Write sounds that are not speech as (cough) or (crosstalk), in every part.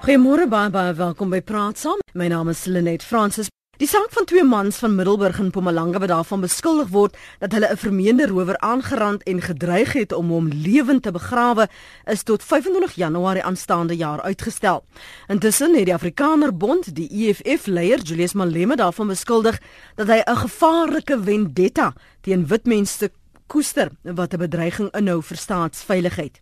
Goeiemôre baie baie welkom by Praat Saam. My naam is Lenet Fransis. Die saak van twee mans van Middelburg in Mpumalanga wat daarvan beskuldig word dat hulle 'n vermeende rower aangerand en gedreig het om hom lewend te begrawe, is tot 25 Januarie aanstaande jaar uitgestel. Intussen het die Afrikaner Bond, die EFF leier Julius Malema daarvan beskuldig dat hy 'n gevaarlike vendetta teen wit mense koester wat 'n bedreiging inhou vir staatsveiligheid.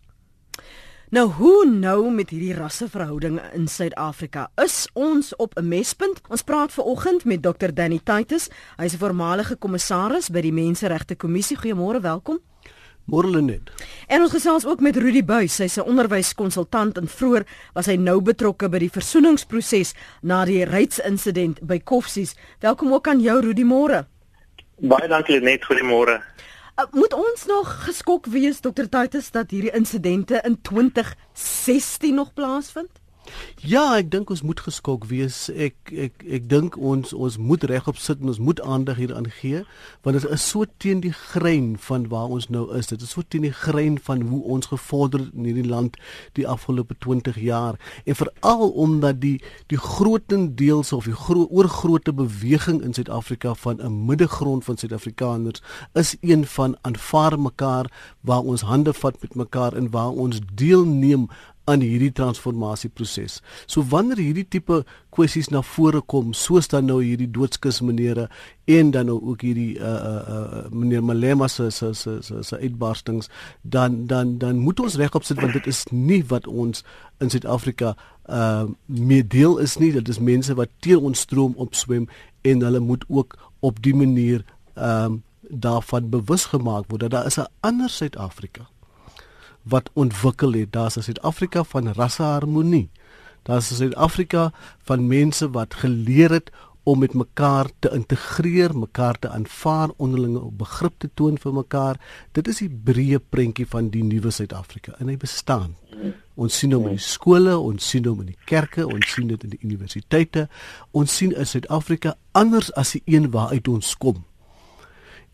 Nou hoe nou met hierdie rasseverhoudinge in Suid-Afrika? Is ons op 'n mespunt? Ons praat ver oggend met Dr Danny Titus. Hy is 'n voormalige kommissaris by die Menseregte Kommissie. Goeiemôre, welkom. Môre Lenet. En ons gesels ook met Rudy Buys. Hy's 'n onderwyskonsultant en vroeër was hy nou betrokke by die versoeningsproses na die reitsinsident by Koffsies. Welkom ook aan jou Rudy môre. Baie dankie Lenet. Goeiemôre. Uh, moet ons nog geskok wees Dr. Titus dat hierdie insidente in 2016 nog plaasvind? Ja, ek dink ons moet geskok wees. Ek ek ek dink ons ons moet regop sit en ons moet aandag hieraan gee want dit is so teen die grein van waar ons nou is. Dit is so teen die grein van hoe ons gevorder het in hierdie land die afgelope 20 jaar en veral omdat die die grootendeels of die gro oorgrootte beweging in Suid-Afrika van 'n middegrond van Suid-Afrikaners is een van aanvaar mekaar waar ons hande vat met mekaar en waar ons deelneem aan hierdie transformasieproses. So wanneer hierdie tipe kwessies na vore kom, soos dan nou hierdie doodskus menere en dan nou ook hierdie uh uh, uh meneer Malema se se se se uitbarstings, dan dan dan moet ons regop sit want dit is nie wat ons in Suid-Afrika uh meer deel is nie. Dit is mense wat teen ons stroom opswem en hulle moet ook op die manier ehm um, daarvan bewus gemaak word dat daar is 'n ander Suid-Afrika wat ontwikkel het. Daar's 'n Suid-Afrika van rasseharmonie. Daar's 'n Suid-Afrika van mense wat geleer het om met mekaar te integreer, mekaar te aanvaar, onderlinge begrip te toon vir mekaar. Dit is die breë prentjie van die nuwe Suid-Afrika en hy bestaan. Ons sien hom in die skole, ons sien hom in die kerke, ons sien dit in die universiteite. Ons sien 'n Suid-Afrika anders as die een waaruit ons kom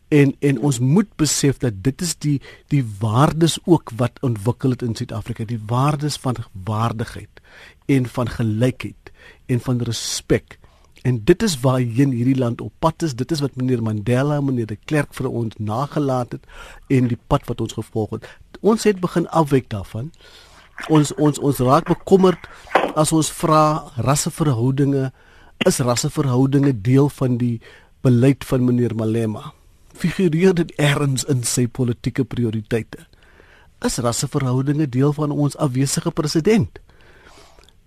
en en ons moet besef dat dit is die die waardes ook wat ontwikkel het in Suid-Afrika. Die waardes van waardigheid en van gelykheid en van respek. En dit is waarheen hierdie land op pad is. Dit is wat meneer Mandela meneer de Klerk vir ons nagelaat het en die pad wat ons gevolg het. Ons het begin afwyk daarvan. Ons ons ons raak bekommerd as ons vra rasseverhoudinge. Is rasseverhoudinge deel van die beleid van meneer Malema figureer dit ergens in sy politieke prioriteite. Is rasseverhoudinge deel van ons afwesige president?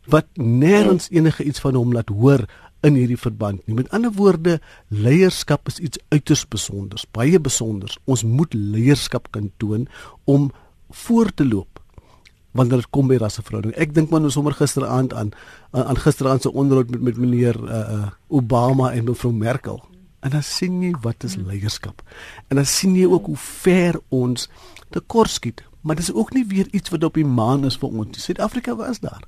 Wat nêrens enige iets van hom laat hoor in hierdie verband nie. Met ander woorde, leierskap is iets uiters spesiaals, baie spesiaals. Ons moet leierskap kan toon om voor te loop wanneer dit kom by rasseverhoudinge. Ek dink man ons sommer gisteraand aan aan gisteraand se onderhoud met met meneer uh, uh, Obama en mevrou Merkel. En dan sien jy wat is leierskap. En dan sien jy ook hoe ver ons te kort skiet. Maar dis ook nie weer iets wat op die maan is vir ons. Suid-Afrika was daar.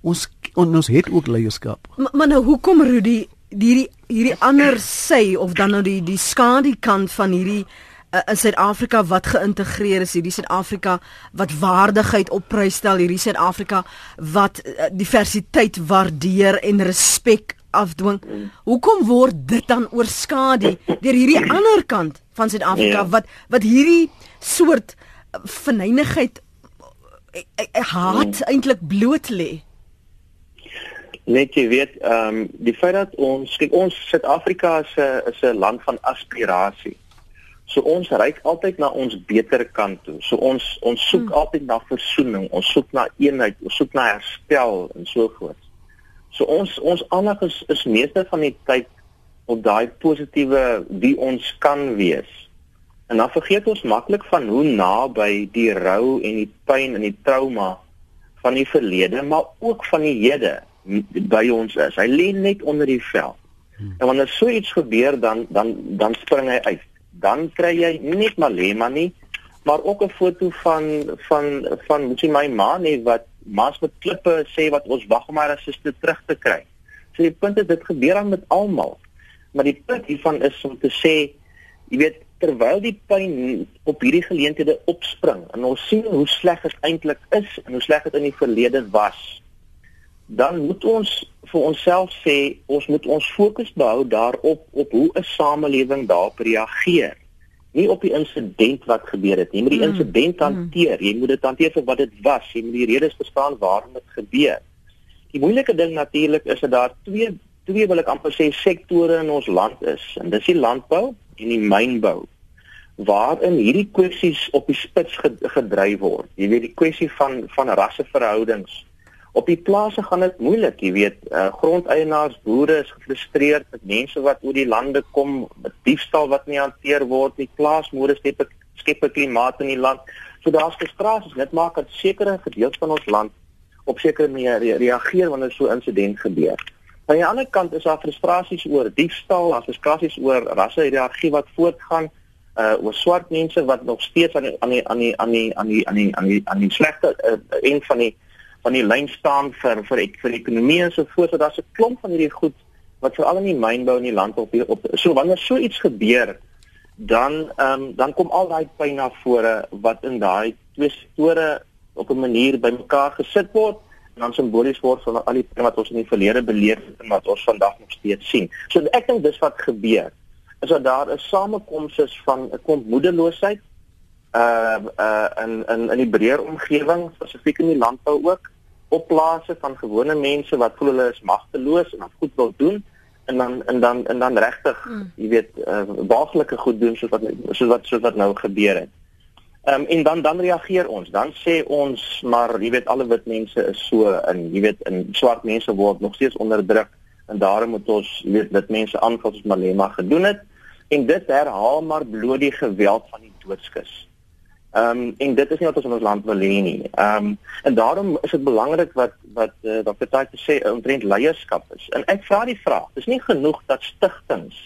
Ons on, ons het ook leierskap. Maar, maar nou hoekom Rudy hierdie hierdie ander sê of dan nou die die skadu kant van hierdie uh, in Suid-Afrika wat geïntegreer is, hierdie Suid-Afrika wat waardigheid op prys stel, hierdie Suid-Afrika wat uh, diversiteit waardeer en respek afdwing. Hoekom word dit dan oorskadu deur hierdie (clears throat) ander kant van Suid-Afrika ja. wat wat hierdie soort verneinigheid eh, eh, eh, haat hmm. eintlik bloot lê? Net jy weet, ehm um, die feit dat ons kyk ons Suid-Afrika is 'n is 'n land van aspirasie. So ons reik altyd na ons beter kant toe. So ons ons soek hmm. altyd na versoening, ons soek na eenheid, ons soek na herstel en so voort. So ons ons aandag is is meeste van die tyd op daai positiewe wie ons kan wees. En dan vergeet ons maklik van hoe naby die rou en die pyn en die trauma van die verlede, maar ook van die hede by ons is. Hy lê net onder die vel. En wanneer so iets gebeur dan dan dan spring hy uit. Dan kry jy nie net Malema nie, maar ook 'n foto van van van moet jy my ma nie wat maas met klippe sê wat ons wag om haar assiste terug te kry. So die punt is dit gebeur aan met almal. Maar die punt hiervan is om te sê, jy weet, terwyl die pyn op hierdie geleenthede opspring en ons sien hoe sleg dit eintlik is en hoe sleg dit in die verlede was, dan moet ons vir onsself sê ons moet ons fokus behou daarop op hoe 'n samelewing daarop reageer. Nie op die insident wat gebeur het nie, maar die mm. insident hanteer. Jy moet dit hanteer vir wat dit was. Jy moet die redes verstaan waarom dit gebeur. Die moeilike ding natuurlik is dat daar twee twee wil ek amper sê sektore in ons land is. En dis die landbou en die mynbou waarin hierdie kwessies op die spits gedryf word. Jy weet die kwessie van van rasseverhoudings op die plase gaan dit moeilik, jy weet, uh, grondeienaars, boere is gefrustreerd met mense wat oor die lande kom, met diefstal wat nie hanteer word nie, plaasmoorde skep 'n skep 'n klimaat in die land. So daar's frustrasies. Dit maak dat sekere gedeeltes van ons land op sekere manier re reageer wanneer so 'n insident gebeur. Aan die ander kant is daar frustrasies oor diefstal, daar's frustrasies oor rassehierargie wat voortgaan, uh oor swart mense wat nog steeds aan die aan die aan die aan die aan die aan die aan die, aan die slegte eh, uh, een van die van die lyn staan vir vir vir ekonomie en so voort. So daar's 'n klomp van hierdie goed wat veral in die mynbou in die land op op so wanneer so iets gebeur, dan ehm um, dan kom al daai pyn na vore wat in daai twee sektore op 'n manier bymekaar gesit word en dan simbolies word van al die dinge wat ons in die verlede beleef het en wat ons vandag nog steeds sien. So ek dink dis wat gebeur. Is dat daar 'n samekoms is van 'n klomp moedeloosheid uh uh in in in die breër omgewing, spesifiek in die landbou ook, opplase van gewone mense wat voel hulle is magteloos en dan goed wil doen en dan en dan en dan regtig, mm. jy weet, uh waaglike goed doen soos wat soos wat soos wat nou gebeur het. Ehm um, en dan dan reageer ons. Dan sê ons maar jy weet alle wit mense is so in jy weet in swart mense word nog steeds onderdruk en daarom moet ons jy weet wit mense aanval soos Malema gedoen het en dit herhaal maar bloot die geweld van die doodskus. Ehm um, en dit is nie wat ons in ons land wil hê nie. Ehm um, en daarom is dit belangrik wat wat uh, wat party te sê omtrent leierskap is. En ek vra die vraag, dis nie genoeg dat stigtings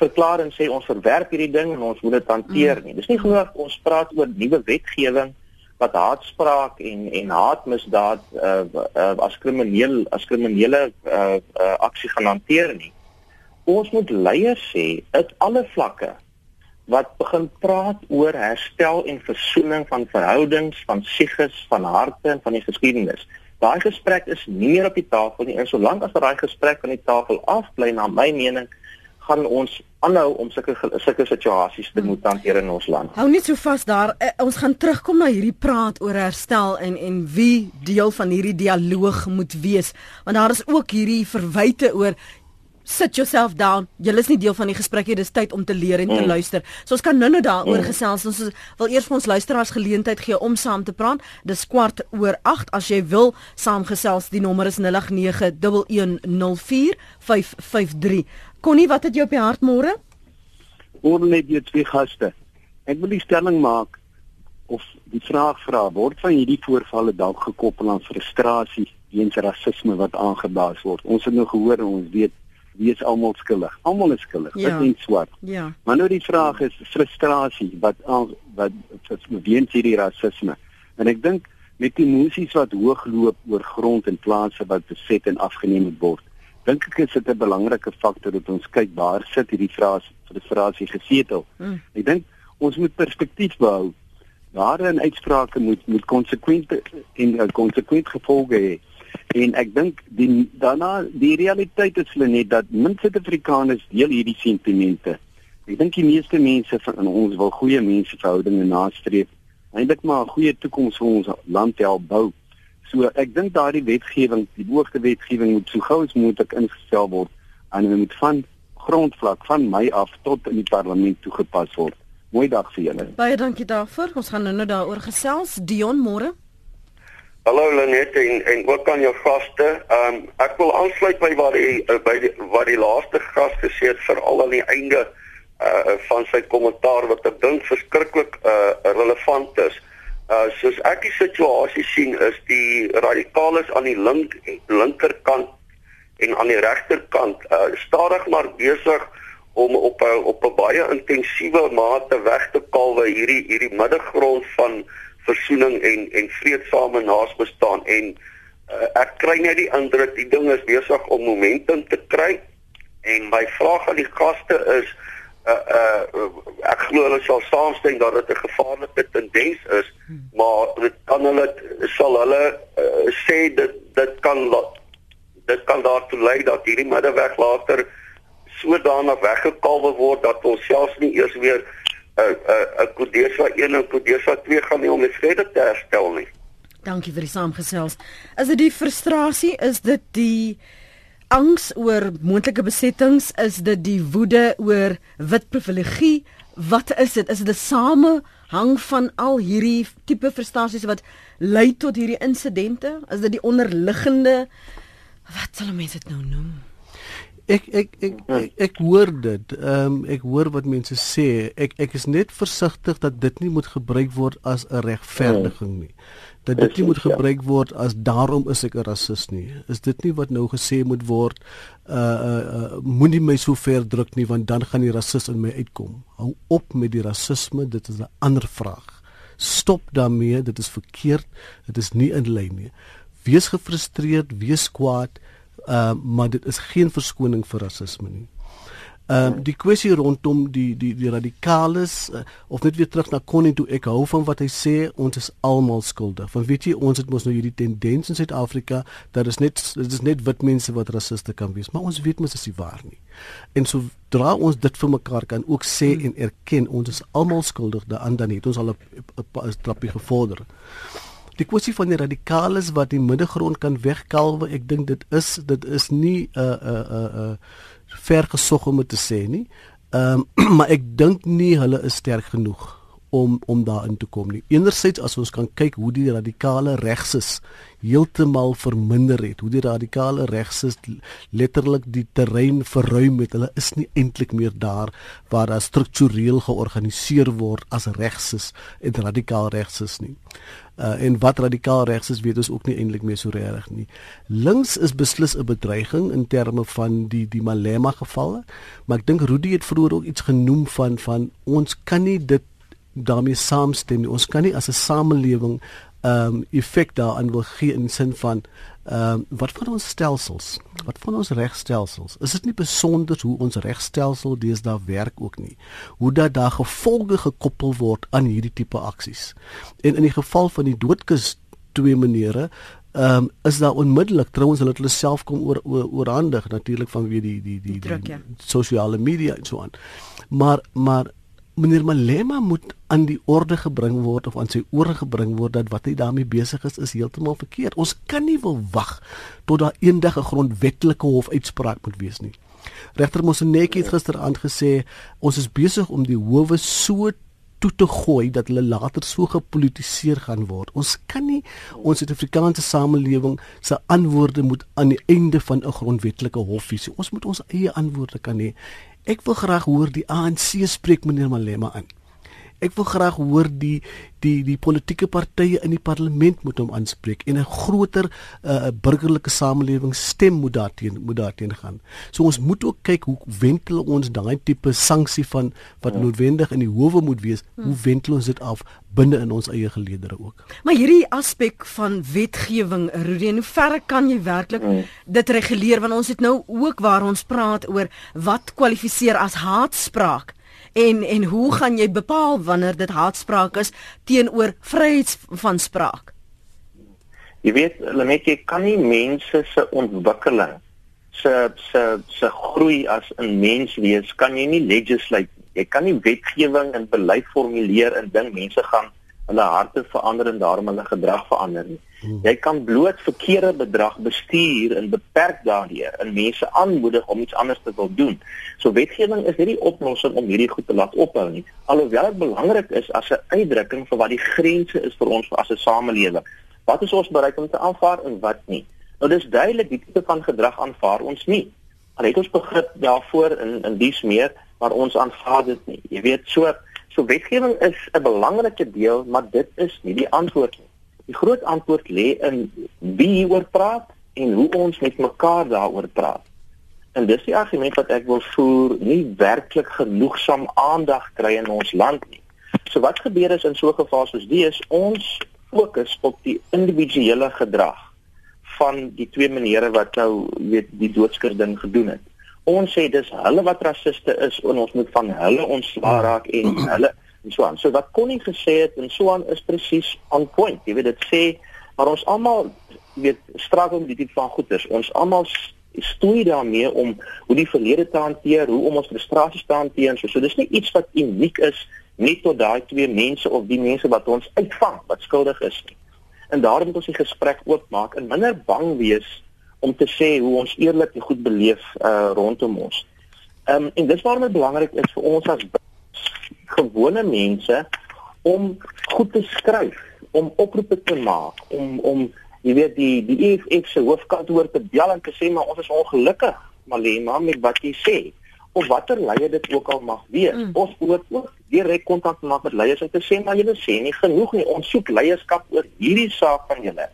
verklaar en sê ons verwerp hierdie ding en ons moet dit hanteer mm. nie. Dis nie genoeg ons praat oor nuwe wetgewing wat haatspraak en en haatmisdaad uh, uh, as krimineel as kriminele uh, uh, aksie gaan hanteer nie. Ons moet leiers sê uit alle vlakke wat begin praat oor herstel en versoening van verhoudings, van siges, van harte en van die geskiedenis. Daai gesprek is nie meer op die tafel nie en solank as daai gesprek van die tafel afbly na my mening gaan ons aanhou om sulke sulke situasies te moet hanteer in ons land. Hou net so vas daar. Uh, ons gaan terugkom na hierdie praat oor herstel en en wie deel van hierdie dialoog moet wees. Want daar is ook hierdie verwyte oor sit yourself down. Jy is nie deel van die gesprek nie. Dis tyd om te leer en te mm. luister. So ons kan nou-nou daaroor mm. gesels. Ons wil eers vir ons luisteraars geleentheid gee om saam te praat. Dis kwart oor 8 as jy wil saamgesels. Die nommer is 0891104553. Connie, wat het jy op die hart môre? Oor net die twee gaste. Ek wil die stelling maak of die vraag vra word van hierdie voorvalle dalk gekoppel aan frustrasie weens rasisme wat aangebaas word. Ons het nou gehoor en ons weet wie is almal skuldig. Almal is skuldig, ja. wit en swart. Ja. Maar nou die vraag is frustrasie wat aan wat weens hierdie rasisme. En ek dink met die emosies wat hoog loop oor grond en plase wat beset en afgeneem word. Dink ek is dit 'n belangrike faktor dat ons kyk waar sit hierdie frase frustrasie gesetel. Mm. Ek dink ons moet perspektief behou. Daar in uitsprake moet moet konsekwent en konsekwent gevolge hê. En ek dink die daarna die realiteit is hulle net dat min Suid-Afrikaners deel hierdie sentimente. Ek dink die meeste mense van ons wil goeie menseverhoudinge nastreef. Eindelik maar 'n goeie toekoms vir ons land help bou. So ek dink daardie wetgewing, die beoogde wetgewing moet so gou as moontlik ingestel word en dit moet van grondvlak van my af tot in die parlement toegepas word. Mooi dag vir julle. Baie dankie daarvoor. Ons gaan nou daaroor gesels. Dion môre. Hallo Lenet en en ook aan jou gaste. Ehm um, ek wil aansluit by wat die by die wat die laaste gas gesê het veral aan die einde uh van sy kommentaar wat ek dink verskriklik uh relevant is. Uh soos ek die situasie sien is die radikales aan die link linkerkant en aan die regterkant uh stadig maar besig om op 'n op 'n baie intensiewe mate weg te kalwe hierdie hierdie middelgrond van versoening en en vredesame naasbestaan en uh, ek kry net die indruk die ding is besig om momentum te kry en my vraag aan die gaste is uh uh ek glo hulle sal saamstem dat dit 'n gevaarlike tendens is maar dit kan hulle sal hulle uh, sê dit dit kan dit kan daartoe lei dat hierdie middeweg later sodanig weggekalwe word dat ons selfs nie eers weer 'n 'n 'n Kodesa 1 en Kodesa 2 gaan nie om die vrede te herstel nie. Dankie vir die saamgesels. Is dit die frustrasie? Is dit die angs oor moontlike besettings? Is dit die woede oor wit privilegie? Wat is dit? Is dit 'n samehang van al hierdie tipe frustrasies wat lei tot hierdie insidente? Is dit die onderliggende wat sal mense dit nou noem? Ek ek ek ek, ek hoor dit. Ehm um, ek hoor wat mense sê. Ek ek is net versigtig dat dit nie moet gebruik word as 'n regverdiging nie dat dit nie moet ja. gebruik word as daarom is ek 'n rasis nie. Is dit nie wat nou gesê moet word uh uh, uh moenie my so ver druk nie want dan gaan die rasis in my uitkom. Hou op met die rasisme, dit is 'n ander vraag. Stop daarmee, dit is verkeerd. Dit is nie in lyn nie. Wees gefrustreerd, wees kwaad, uh maar dit is geen verskoning vir rasisme nie. Ehm uh, die kwessie rondom die die die radikales uh, of net weer terug na Connie toe ek hou van wat hy sê ons is almal skuldig. Want weet jy ons het mos nou hierdie tendens in Suid-Afrika dat is net dit is net wit mense wat rassiste kan wees, maar ons weet mos is nie waar nie. En so dra ons dit vir mekaar kan ook sê hmm. en erken ons is almal skuldig daaraan dan het ons al 'n trappie gevorder. Die kwessie van die radikales wat die middelgrond kan wegkalwe, ek dink dit is dit is nie 'n uh, 'n uh, 'n uh, uh, ver gesog om te sê nie. Ehm um, (clears throat) maar ek dink nie hulle is sterk genoeg om om daarin te kom nie. Enerzijds as ons kan kyk hoe die radikale regses heeltemal verminder het, hoe die radikale regses letterlik die terrein verruim het. Hulle is nie eintlik meer daar waar daar struktureel georganiseer word as regses en radikaal regses nie uh, en wat radikaal regs is weet ons ook nie eintlik meer so reg nie. Links is beslis 'n bedreiging in terme van die die Malema gevalle, maar ek dink Rudy het vroeër ook iets genoem van van ons kan nie dit daarmee saamstem nie. Ons kan nie as 'n samelewing ehm um, effek daaraan wil gee in sin van ehm um, wat van ons stelsels? Wat van ons regstelsels? Is dit nie besonder hoe ons regstelsel deesdae werk ook nie? Hoe dat daar gevolge gekoppel word aan hierdie tipe aksies. En in die geval van die doodkus twee maniere ehm um, is daar onmiddellik trouens hulle het hulle self kom oor oorhandig natuurlik van wie die die die, die, die, die sosiale media en so aan. Maar maar meneer Malema moet aan die orde gebring word of aan sy ore gebring word dat wat hy daarmee besig is is heeltemal verkeerd. Ons kan nie wil wag tot daar eendag 'n grondwetlike hofuitspraak moet wees nie. Regter Mosenetjie het gister aangesê ons is besig om die howe so toe te gooi dat hulle later so gepolitiseer gaan word. Ons kan nie ons Suid-Afrikaanse samelewing se antwoorde moet aan die einde van 'n grondwetlike hof hê. Ons moet ons eie antwoorde kan hê Ek wil graag hoor die ANC spreek meneer Malema aan. Ek wil graag hoor die die die politieke partye in die parlement moet hom aanspreek en 'n groter uh, burgerlike samelewing stem moet daarteen moet daarteen gaan. So ons moet ook kyk hoe wentel ons daai tipe sanksie van wat ja. noodwendig in die howe moet wees. Hmm. Hoe wentel ons dit af binne in ons eie geleedere ook? Maar hierdie aspek van wetgewing, Rudy, hoe ver kan jy werklik hmm. dit reguleer want ons het nou ook waar ons praat oor wat kwalifiseer as haatspraak en en hoe gaan jy bepaal wanneer dit haatspraak is teenoor vryheid van spraak? Jy weet, Lenet, jy kan nie mense se ontwikkeling se se se groei as 'n mens wees, kan jy nie legislate. Jy kan nie wetgewing en beleid formuleer en ding mense gaan hulle harte verander en daarom hulle gedrag verander nie. Hmm. Jy kan bloot verkeerde bedrag bestuur en beperk daardeur en mense aanmoedig om iets anders te wil doen. So wetgewing is nie die oplossing om hierdie goed te laat ophou nie. Alhoewel dit belangrik is as 'n uitdrukking vir wat die grense is vir ons as 'n samelewing. Wat is ons bereid om te aanvaar en wat nie? Nou dis duidelik die tipe van gedrag aanvaar ons nie. Al het ons begrip daarvoor in in dies meer, maar ons aanvaar dit nie. Jy weet so so wetgewing is 'n belangrike deel, maar dit is nie die antwoord nie. Die groot antwoord lê in wie hieroor praat en hoe ons met mekaar daaroor praat. En dis die argument wat ek wil voer, nie werklik genoegsaam aandag kry in ons land nie. So wat gebeur is in so 'n geval soos die is ons fokus op die individuele gedrag van die twee menere wat nou weet die doodskers ding gedoen het. Ons sê dis hulle wat rassiste is en ons moet van hulle ontslaa raak en hulle en so aan. So wat Connie gesê het en so aan is presies on point. Jy weet dit sê maar ons almal weet struggle met dit van goeders. Ons almal stoei daarmee om hoe die verlede te hanteer, hoe om ons frustrasies te hanteer. So, so dis nie iets wat uniek is net tot daai twee mense of die mense wat ons uitvang wat skuldig is nie. En daarom moet ons die gesprek oopmaak en minder bang wees om te sê hoe ons eerlik en goed beleef uh rondom ons. Ehm um, en dis waarom dit belangrik is vir ons as gewone mense om goed te skryf, om oproepe te maak, om om jy weet die die EFF se hoofkantoor te bel en te sê maar ons is ongelukkig, Malema met wat jy sê of watter leier dit ook al mag wees. Mm. Ons moet ook direk kontak maak met leiers om te sê maar julle sê nie genoeg nie. Ons soek leierskap oor hierdie saak van julle.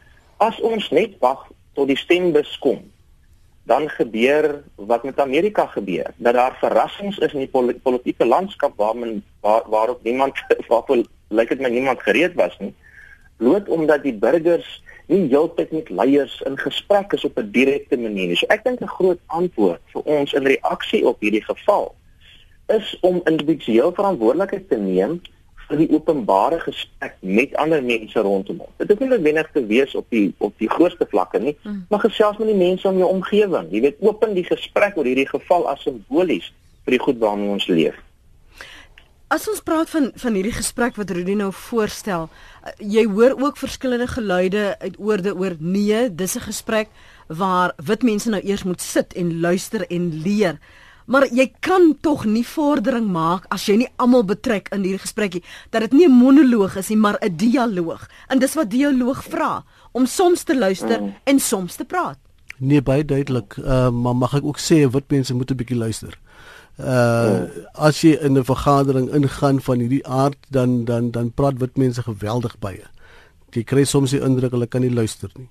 As ons net wag tot die stembus kom, dan gebeur wat met Amerika gebeur, dat daar verrassings is in die pol politieke landskap waar men waar, waarop niemand (laughs) waarop lyk dit my niemand gereed was nie. Bloot omdat die burgers nie heeltyd met leiers in gesprek is op 'n direkte manier nie. So ek dink 'n groot antwoord vir ons in reaksie op hierdie geval is om individueel verantwoordelikheid te neem vir die openbare gesprek met ander mense rondom ons. Dit hoef nie noodwendig te wees op die op die grootste vlakke nie, mm. maar gesels met die mense om jou omgewing. Jy weet, open die gesprek oor hierdie geval as simbolies vir die goed waarmee ons leef. As ons praat van van hierdie gesprek wat Rudy nou voorstel, uh, jy hoor ook verskillende geluide uit oorde oor nee, dis 'n gesprek waar wit mense nou eers moet sit en luister en leer. Maar jy kan tog nie vordering maak as jy nie almal betrek in hierdie gesprekkie dat dit nie 'n monoloog is nie, maar 'n dialoog. En dis wat dialoog vra, om soms te luister mm. en soms te praat. Nee, baie duidelik. Uh, maar mag ek ook sê wat mense moet 'n bietjie luister. Uh mm. as jy in 'n vergadering ingaan van hierdie aard dan dan dan praat wit mense geweldig baie. Jy kry soms die indruk hulle kan nie luister nie.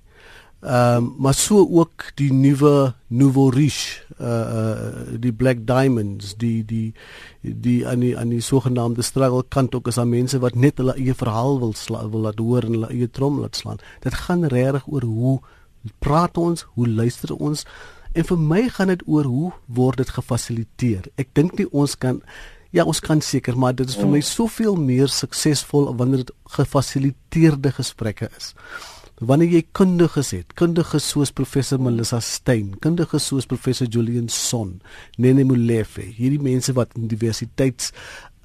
Ehm um, maar so ook die nuwe Nouveau Riche uh uh die Black Diamonds die die die aan die aan die sogenaamde struggle kant ook is aan mense wat net hulle eie verhaal wil sla, wil laat hoor en hulle eie trom laat slaan. Dit gaan regtig oor hoe praat ons, hoe luister ons en vir my gaan dit oor hoe word dit gefasiliteer. Ek dink nie ons kan Ja, ons kan seker, maar dit is vir my soveel meer suksesvol wanneer dit gefasiliteerde gesprekke is wanneer jy kundiges het, kundiges soos professor Melissa Stein, kundiges soos professor Julian Son, Nene Molefe, hierdie mense wat universiteits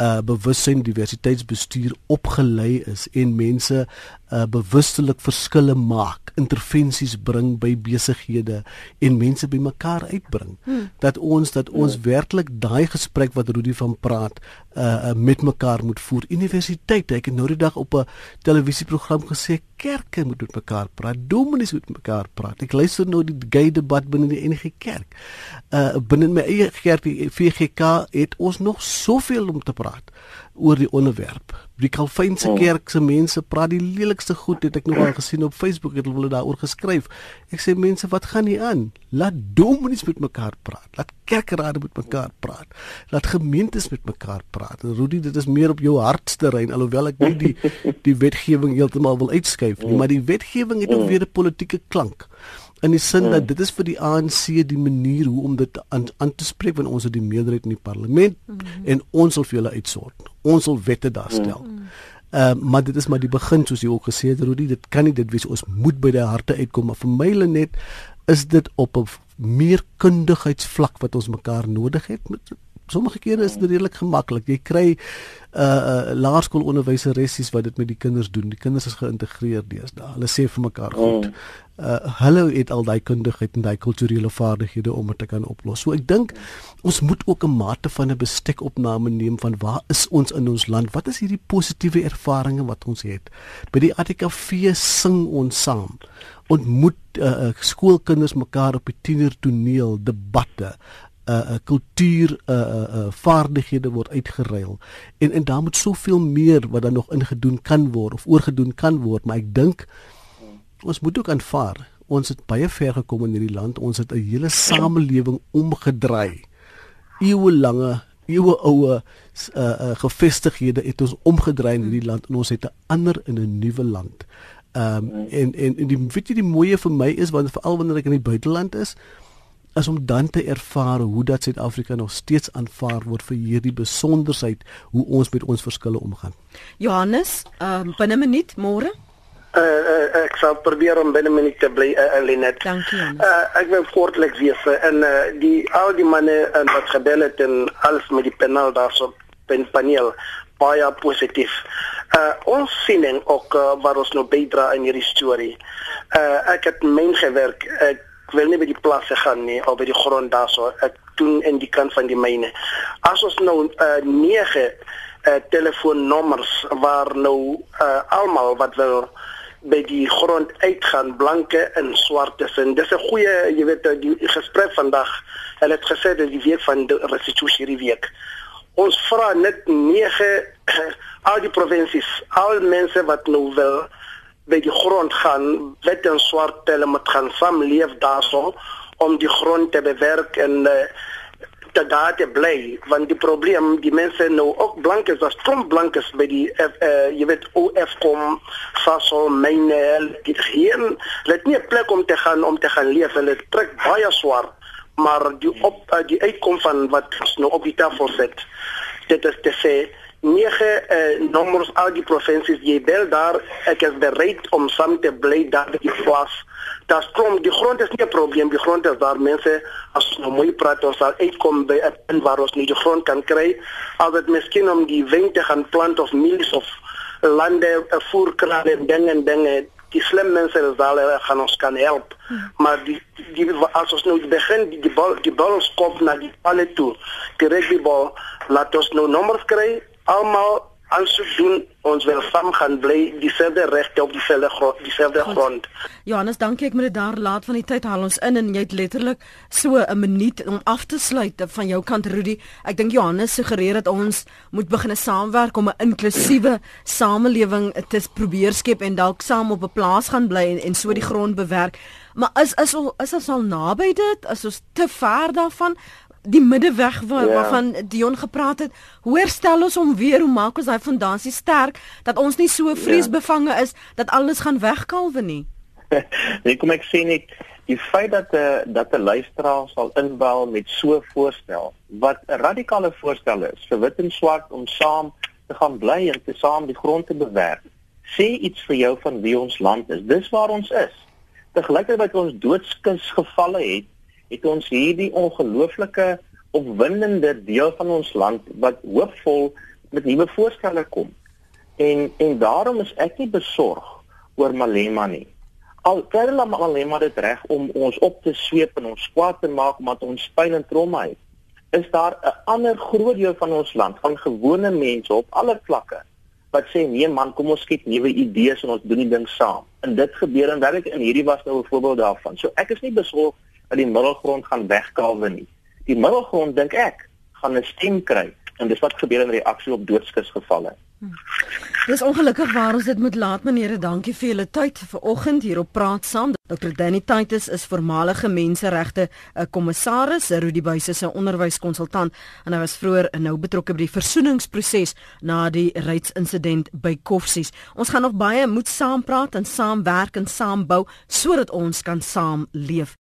uh bewussyn diversiteitsbestuur opgelei is en mense uh bewustelik verskille maak, intervensies bring by besighede en mense bymekaar uitbring. Hmm. Dat ons dat ons hmm. werklik daai gesprek wat Rudy van praat uh, uh met mekaar moet voer. Universiteite, ek het nou die dag op 'n televisieprogram gesê kerke moet met mekaar praat, dominees moet met mekaar praat. Ek luister nou die gay debat binne die NG Kerk. Uh binne my eie kerk die VGK het ons nog soveel om te praat oor die onderwerp. Die Calvynse oh. kerk se mense praat die lelikste goed het ek nog al gesien op Facebook het hulle daaroor geskryf. Ek sê mense, wat gaan nie aan? Laat dominees met mekaar praat. Laat kerkrade met mekaar praat. Laat gemeentes met mekaar praat. En Rudy, dit is meer op jou hartsterrein alhoewel ek nie die (laughs) die wetgewing heeltemal wil uitskuif nie, maar die wetgewing het ook weer 'n politieke klank in die sin dat dit is vir die ANC die manier hoe om dit aan aan te spreek wanneer ons het die meerderheid in die parlement mm -hmm. en ons sal vir julle uitsort. Ons sal wette daar stel. Mm. Uh, maar dit is maar die begin soos jy ook gesê het Rudy, dit kan nie dit wees ons moet by die harte uitkom maar vir my net is dit op 'n meer kundigheidsvlak wat ons mekaar nodig het met sommige kere is dit redelik gemaklik. Jy kry uh uh laerskoolonderwyseressies wat dit met die kinders doen. Die kinders is geïntegreer deesdae. Hulle sê vir mekaar goed. Uh hulle het al daai kundigheid en daai kulturele vaardighede om dit te kan oplos. So ek dink ons moet ook 'n mate van 'n bestekopname neem van waar is ons in ons land? Wat is hierdie positiewe ervarings wat ons het? By die ATKV sing ons saam ontmoet uh, uh, skoolkinders mekaar op die tienertoneel debatte uh, uh, kultuur uh, uh, vaardighede word uitgeruil. En en daar moet soveel meer wat dan nog ingedoen kan word of oorgedoen kan word maar ek dink ons moet ook aanvaar ons het baie ver gekom in hierdie land. Ons het 'n hele samelewing omgedraai. Eeue lange eeue oue uh, uh, gevestighede het ons omgedraai in hierdie land en ons het 'n ander in 'n nuwe land. Um, en en en die weet jy die mooie vir my is want veral wanneer ek in die buiteland is is om dan te ervaar hoe dat Suid-Afrika nog steeds aanvaar word vir hierdie besonderheid hoe ons met ons verskille omgaan. Johannes, ehm uh, binne 'n minuut môre. Uh, uh, ek sal probeer om binne minuut te bly uh, Lenet. Dankie Janus. Uh, ek wil kortliks wees en uh, die al die manne uh, wat gebel het en alles met die panel daarso pen paneel baie positief. Uh, ons siening ook uh, waar ons nou bydra in hierdie storie. Uh, ek het myn gewerk. Ek wil nie by die plase gaan nie of by die grond daarso. Ek doen in die kant van die myne. As ons nou uh, nege uh, telefoonnommers waar nou uh, almal wat wil by die grond uitgaan blanke en swartes en dis 'n goeie jy weet die gesprek vandag hulle het gesê dat die week van die restitusie hierdie week ons vra net nege (clears throat) al die provinsies al mense wat nou wil by die grond gaan wit en swart hulle moet gaan saamleef daarso om die grond te bewerk en uh, te daar te bly. Want die probleem die mense nou ook blankes was kom blankes by die uh, uh, jy weet OFCOM Sasol myne die hier let nie 'n plek om te gaan om te gaan leef. Hulle trek baie swaar maar die op uh, die uitkom van wat nou op die tafel sit dit is te sê nege uh, nommers al die provinsies jy bel daar ek is bereid om saam te bly daar die plaas. Dat kom die grond is nie 'n probleem. Die grond is daar mense as nou mooi praat ons sal uitkom by 'n punt waar ons nie die grond kan kry. As dit miskien om die wing te gaan plant of mielies of lande 'n voerkraan en dinge en dinge die slim mense is daar hulle gaan ons kan help. Hmm. maar die die as ons nou begin die die bal die bal skop na die palle toe die rugby bal laat ons nou nommers kry almal aansoek doen ons wil saam gaan bly dieselfde regte op dieselfde grond dieselfde grond. Johannes, dankie ek moet dit daar laat van die tyd haal ons in en jy het letterlik so 'n minuut om af te sluit van jou kant Rudy. Ek dink Johannes suggereer dat ons moet begine saamwerk om 'n inklusiewe samelewing te probeer skep en dalk saam op 'n plaas gaan bly en, en so die grond bewerk. Maar is is is ons al naby dit? Is ons te ver daarvan? Die middeweg waar, ja. waarvan Dion gepraat het. Hoe herstel ons hom weer? Hoe maak ons daai fondasie sterk dat ons nie so vreesbevange is dat alles gaan wegkalwe nie? (laughs) nee, kom ek sê net die feit dat 'n uh, dat 'n luisteraar sal inbel met so 'n voorstel wat 'n radikale voorstel is vir wit en swart om saam te gaan bly en te saam die grond te bewerk. Sê iets vir jou van wie ons land is. Dis waar ons is. Te gelykertyd wat ons doodskus gevalle het het ons hierdie ongelooflike opwindende deel van ons land wat hoopvol met nuwe voorstelle kom. En en daarom is ek nie besorg oor Malema nie. Al kry hulle Malema dit reg om ons op te sweep en ons kwaad te maak omdat ons pyn en trauma het. Is daar 'n ander groot deel van ons land van gewone mense op alle vlakke wat sê nee man, kom ons skiet nuwe idees en ons doen die ding saam. En dit gebeur en werklik in hierdie was nou 'n voorbeeld daarvan. So ek is nie besorg dat die middelgrond gaan wegkalwe nie. Die middelgrond dink ek gaan 'n stem kry en dis wat gebeur in reaksie op doodskusgevalle. Hmm. Dis ongelukkig waar ons dit moet laat meneere. Dankie vir julle tyd vanoggend hier op Praat Saam. Dr. Danny Titus is voormalige menseregte eh, kommissaris, Rudy Buys is 'n onderwyskonsultant en hy was vroeër nou betrokke by die versoeningsproses na die reitsinsident by Koffsies. Ons gaan nog baie moet saam praat en saamwerk en saam bou sodat ons kan saam leef.